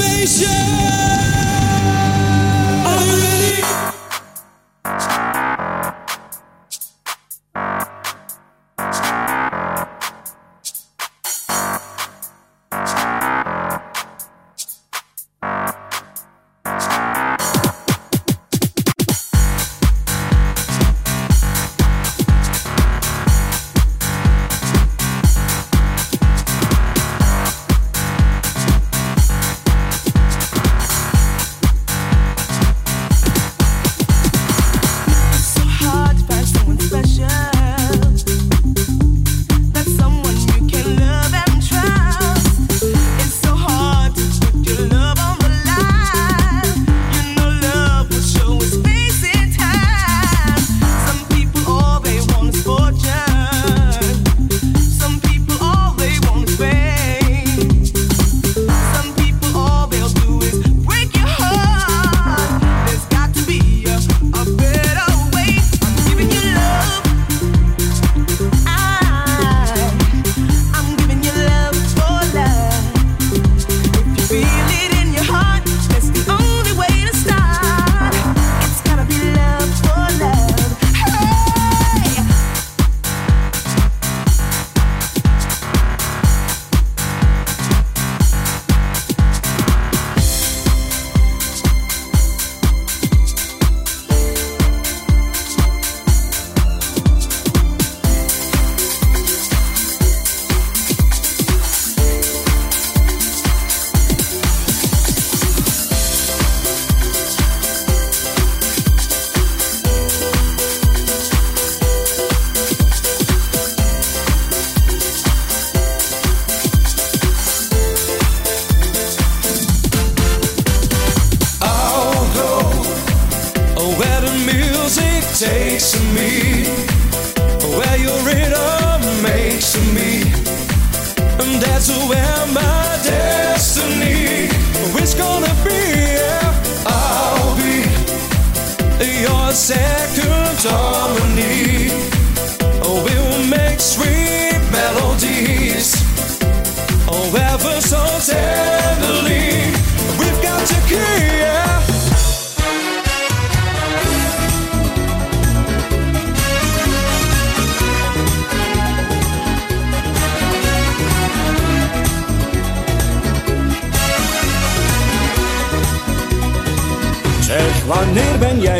salvation.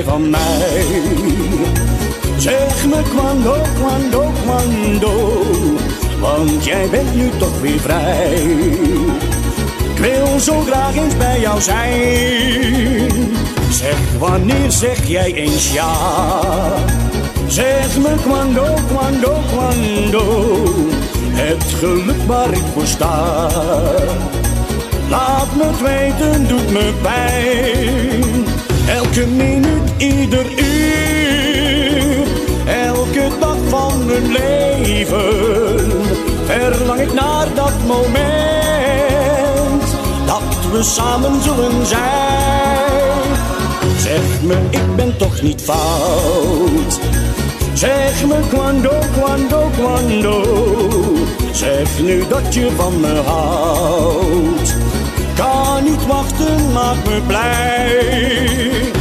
van mij? Zeg me kwando, kwando, kwando, want jij bent nu toch weer vrij. Ik wil zo graag eens bij jou zijn. Zeg wanneer zeg jij eens ja? Zeg me kwando, kwando, kwando, het geluk waar ik voor sta. Laat me het weten, doet me pijn elke minuut, ieder uur, elke dag van hun leven, verlang ik naar dat moment dat we samen zullen zijn. Zeg me, ik ben toch niet fout. Zeg me quando, quando, quando. Zeg nu dat je van me houdt. Kan niet wachten, maak me blij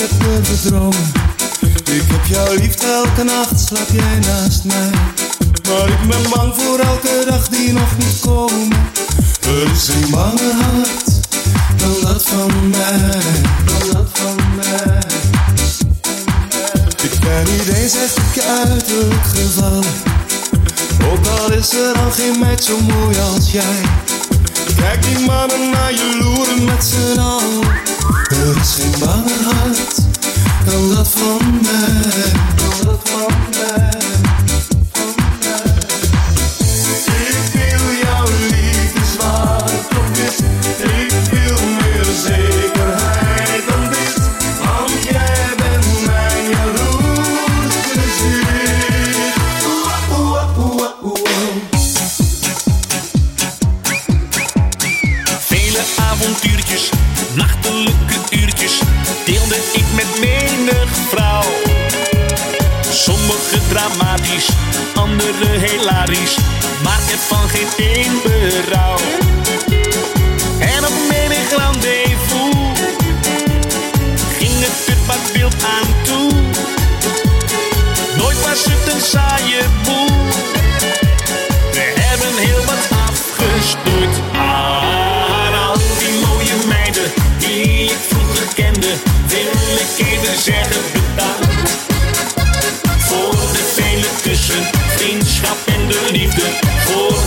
heb durven dromen. Ik heb jouw liefde elke nacht, slaap jij naast mij. Maar ik ben bang voor elke dag die nog niet komt. Er is een banger hart dan dat van mij, dan dat van mij. Ik ben niet eens echt je uiterlijk gevallen. Ook al is er al geen meid zo mooi als jij. Kijk die mannen naar je loeren met z'n allen. Er is geen banger hart dan dat van mij. Dan dat van mij. Avontuurtjes, nachtelijke uurtjes deelde ik met menig vrouw. Sommige dramatisch, andere hilarisch, maar ervan geen één berouw. En op menig rendezvous ging het er wat wild aan toe. Nooit was het een saaie boel. Liefde, voor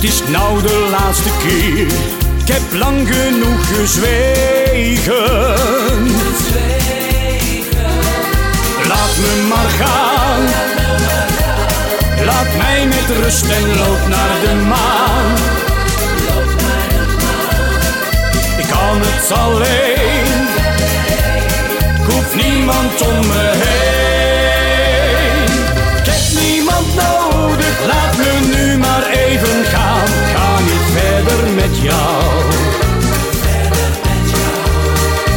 Het is nou de laatste keer, ik heb lang genoeg gezwegen. Laat me maar gaan, laat mij met rust en loop naar de maan. Ik kan het alleen. Ik hoef niemand om me heen. Met jou.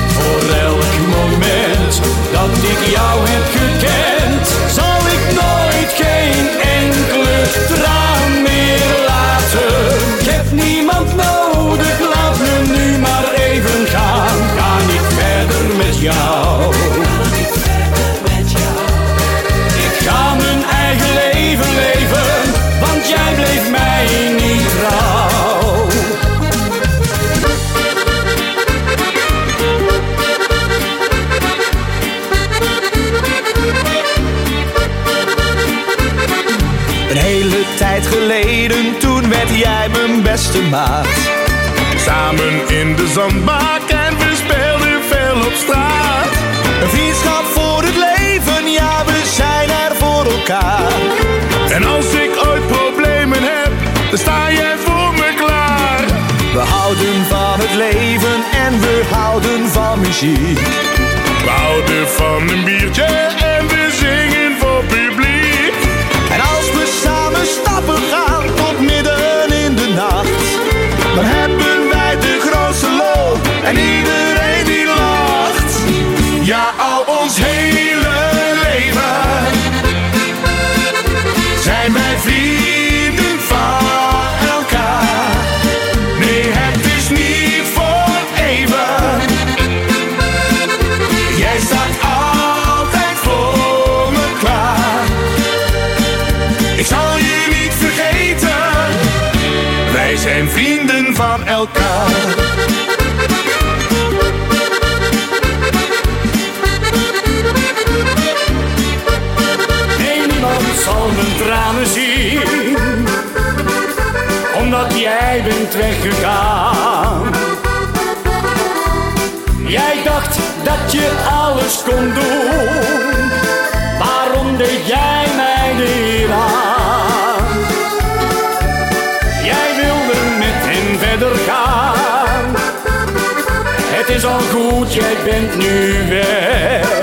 Voor elk moment dat ik jou heb gekend, zal ik nooit geen enkele traan meer laten. Ik heb niemand nodig, laat me nu maar even gaan. Ga niet verder met jou. Samen in de zandbak en we speelden veel op straat. Een vriendschap voor het leven, ja, we zijn er voor elkaar. En als ik ooit problemen heb, dan sta jij voor me klaar. We houden van het leven en we houden van muziek. We houden van een biertje lol en Jij dacht dat je alles kon doen, waarom deed jij mij weer aan? Jij wilde met hem verder gaan, het is al goed, jij bent nu weg.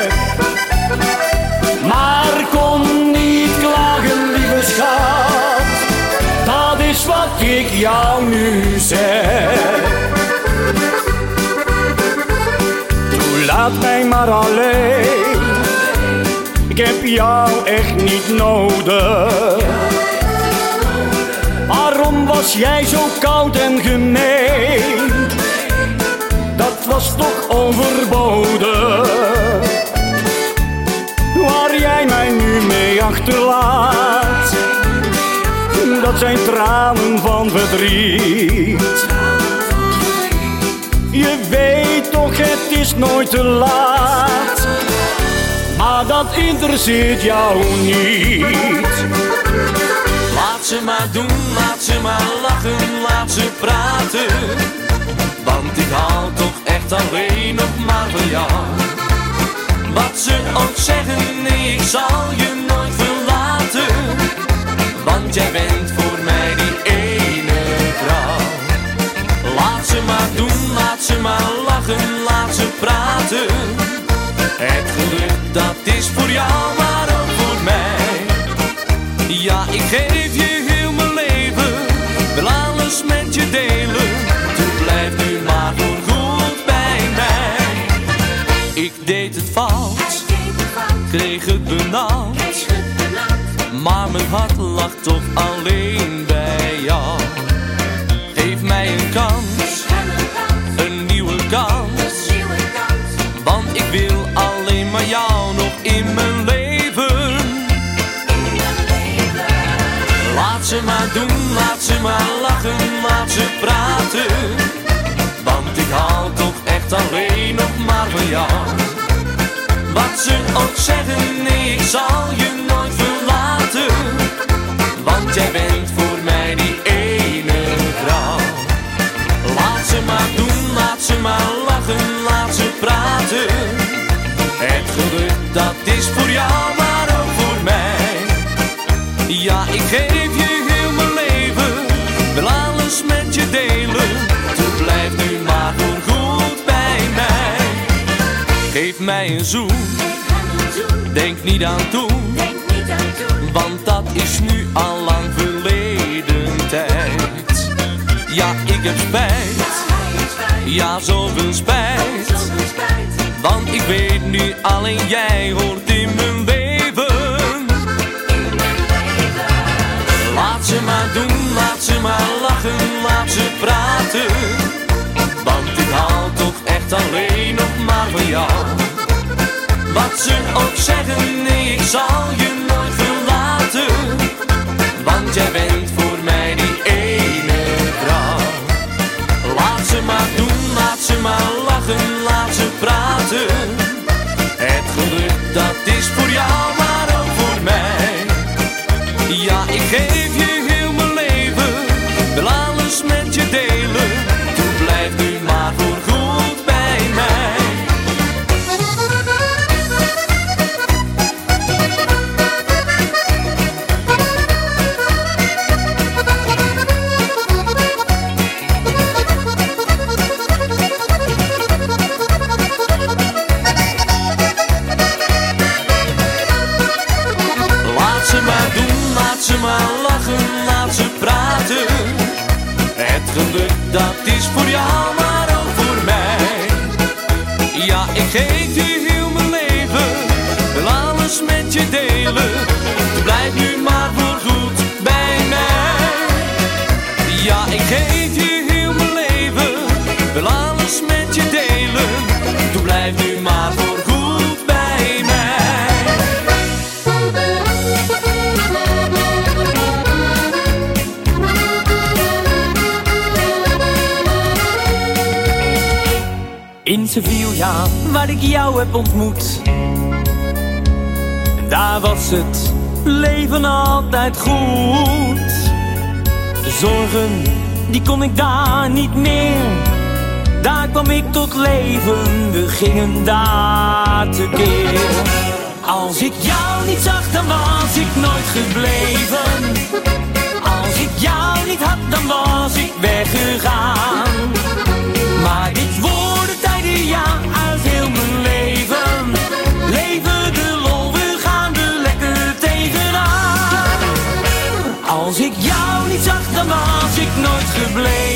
Ik jou nu zeg. Doe, laat mij maar alleen. Ik heb jou echt niet nodig. Waarom was jij zo koud en gemeen? Dat was toch overbodig waar jij mij nu mee achterlaat. Dat zijn tranen van verdriet. Je weet toch, het is nooit te laat. Maar dat interesseert jou niet. Laat ze maar doen, laat ze maar lachen, laat ze praten. Want ik hou toch echt alleen nog maar van jou. Wat ze ook zeggen, nee, ik zal je nooit verlaten. Jij bent voor mij die hart lag toch alleen bij jou. Geef mij een kans, een nieuwe kans. Want ik wil alleen maar jou nog in mijn leven. Laat ze maar doen, laat ze maar lachen, laat ze praten. Want ik hou toch echt alleen nog maar van jou. Wat ze ook zeggen, nee, ik zal je nooit verlaten. Want jij bent voor mij die ene vrouw. Laat ze maar doen, laat ze maar lachen, laat ze praten. Het geluk dat is voor jou, maar ook voor mij. Ja, ik geef je heel mijn leven, wil alles met je delen. Toen blijf nu maar goed bij mij. Geef mij een zoen, denk niet aan toen. Want dat is nu al lang verleden tijd. Ja, ik heb spijt, ja, zoveel spijt. Want ik weet nu alleen jij hoort in mijn leven. Laat ze maar doen, laat ze maar lachen, laat ze praten. Want ik hou toch echt alleen nog maar van jou. Wat ze ook zeggen, nee, ik zal je nooit verlaten. Want geef je heel mijn leven, wil alles met je delen. Doe blijf nu maar voorgoed bij mij. In Sevilla, waar ik jou heb ontmoet. Daar was het leven altijd goed. De zorgen, die kon ik daar niet meer. Daar kwam ik tot leven, we gingen daar tekeer. Als ik jou niet zag, dan was ik nooit gebleven. Als ik jou niet had, dan was ik weggegaan. Gebleven.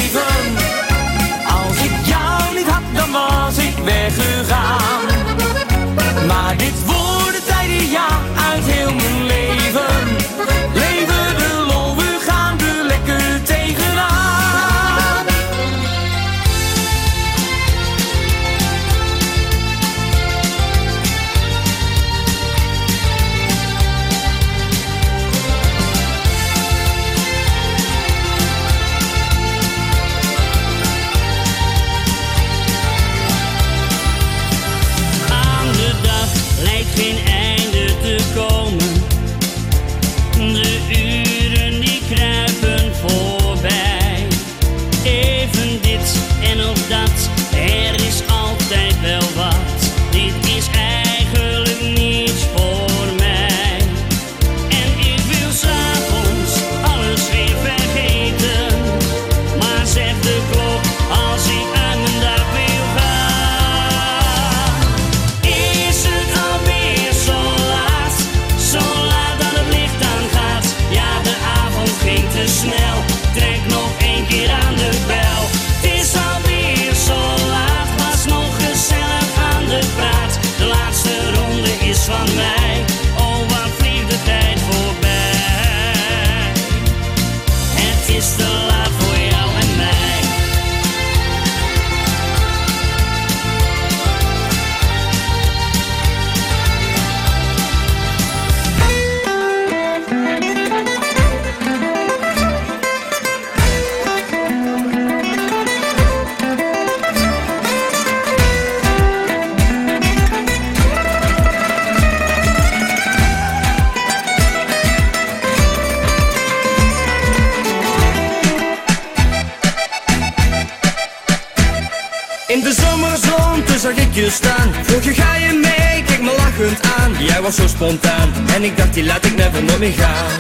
Je staan. Vroeg je ga je mee, keek me lachend aan. Jij was zo spontaan En ik dacht die laat ik never nooit meer gaan.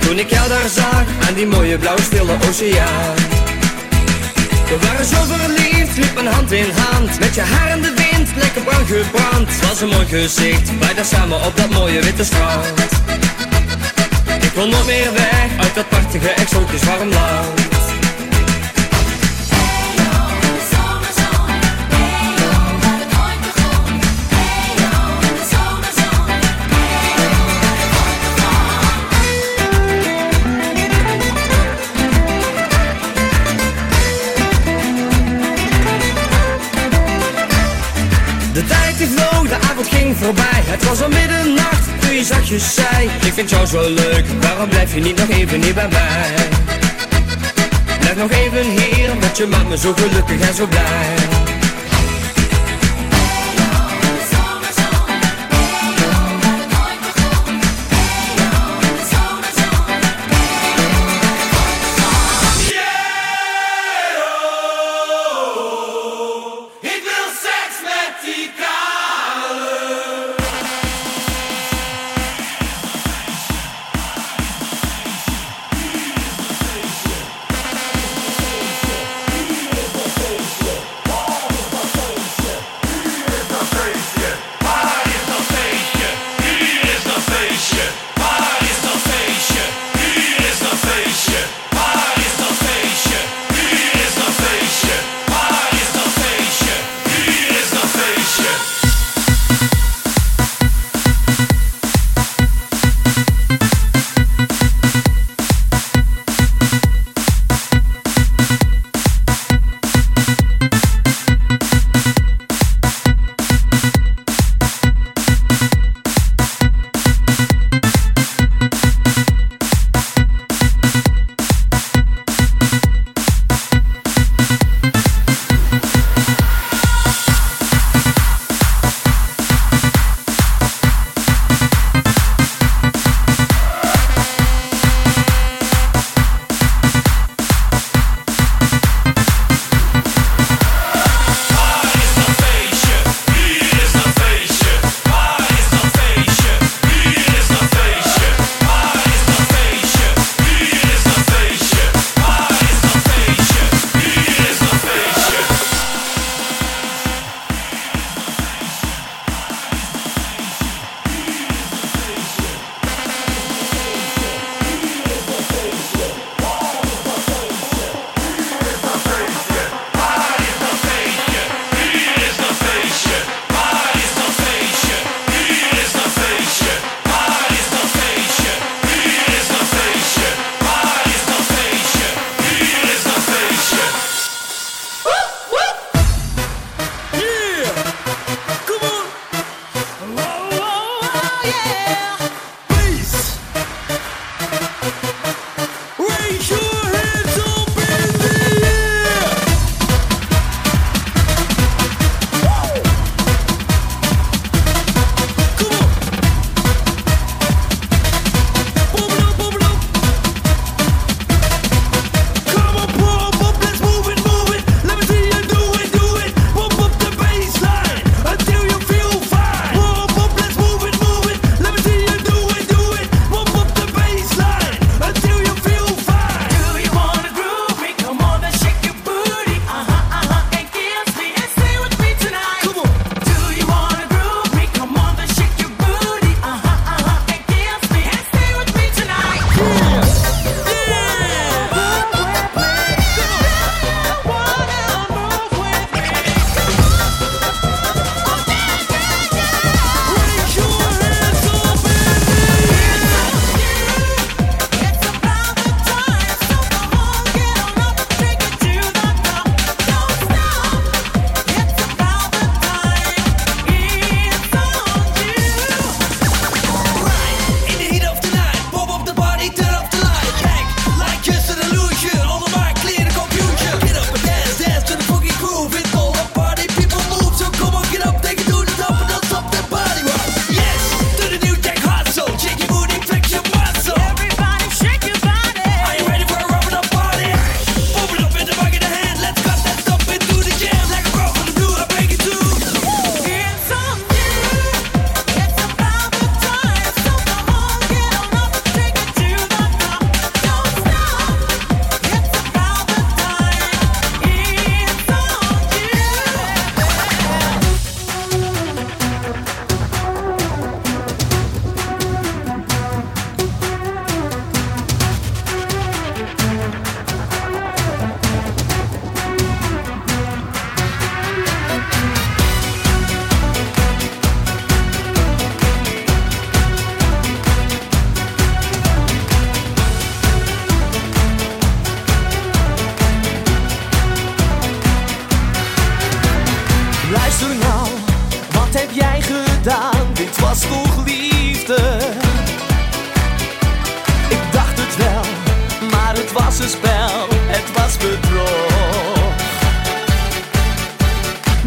Toen ik jou daar zag Aan die mooie blauwe stille oceaan. We waren zo verliefd, liep mijn hand in hand. Met je haar in de wind, lekker bruin gebrand. Was een mooi gezicht, wij daar samen op dat mooie witte strand. Ik wil nog meer weg uit dat prachtige exotisch warm land avond ging voorbij Het was al middernacht toen je zachtjes zei Ik vind jou zo leuk, waarom blijf je niet nog even hier bij mij? Blijf nog even hier, want je maakt me zo gelukkig en zo blij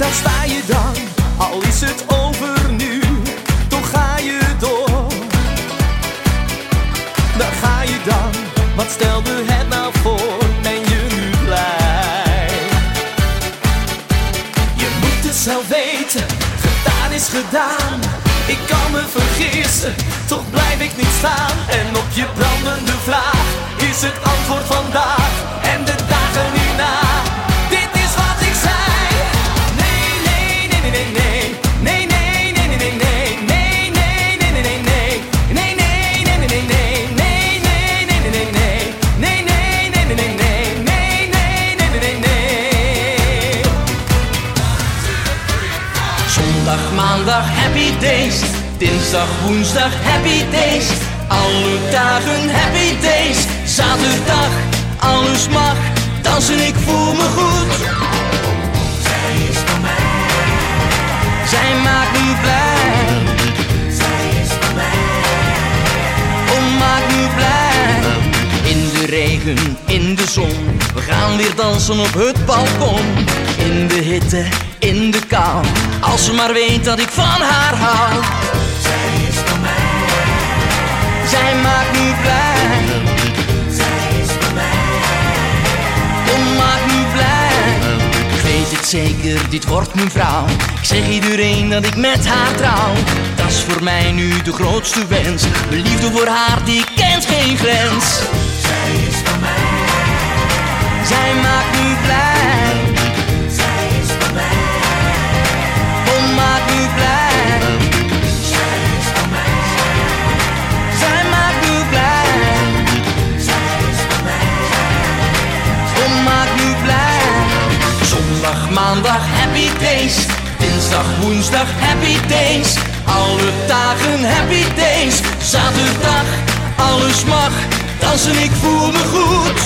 Daar sta je dan, al is het over nu, toch ga je door. Daar ga je dan, wat stelde het nou voor? Ben je nu blij? Je moet het zelf weten, gedaan is gedaan. Ik kan me vergissen, toch blijf ik niet staan. En op je brandende vraag is het antwoord vandaag. Dinsdag, woensdag happy days. Alle dagen happy days. Zaterdag, alles mag. Dansen, ik voel me goed. Zij is van mij. Zij in de zon. We gaan weer dansen op het balkon. In de hitte, in de kou. Als ze maar weet dat ik van haar hou. Zij is van mij. Zij maakt me blij. Zij is van mij. kom, maakt me blij. Ik weet het zeker, dit wordt mijn vrouw. Ik zeg iedereen dat ik met haar trouw. Dat is voor mij nu de grootste wens. De liefde voor haar, die kent geen grens. Zij zijn maakt niet blij. Zij is bij mij. Oh, maakt nu blij. Zij is van mij. Zij maakt nu blij. Zij is bij mij. Oh, maakt nu blij. Zondag, maandag, happy days. Dinsdag, woensdag, happy days. Alle dagen happy days. Zaterdag, alles mag. Dansen, ik voel me goed.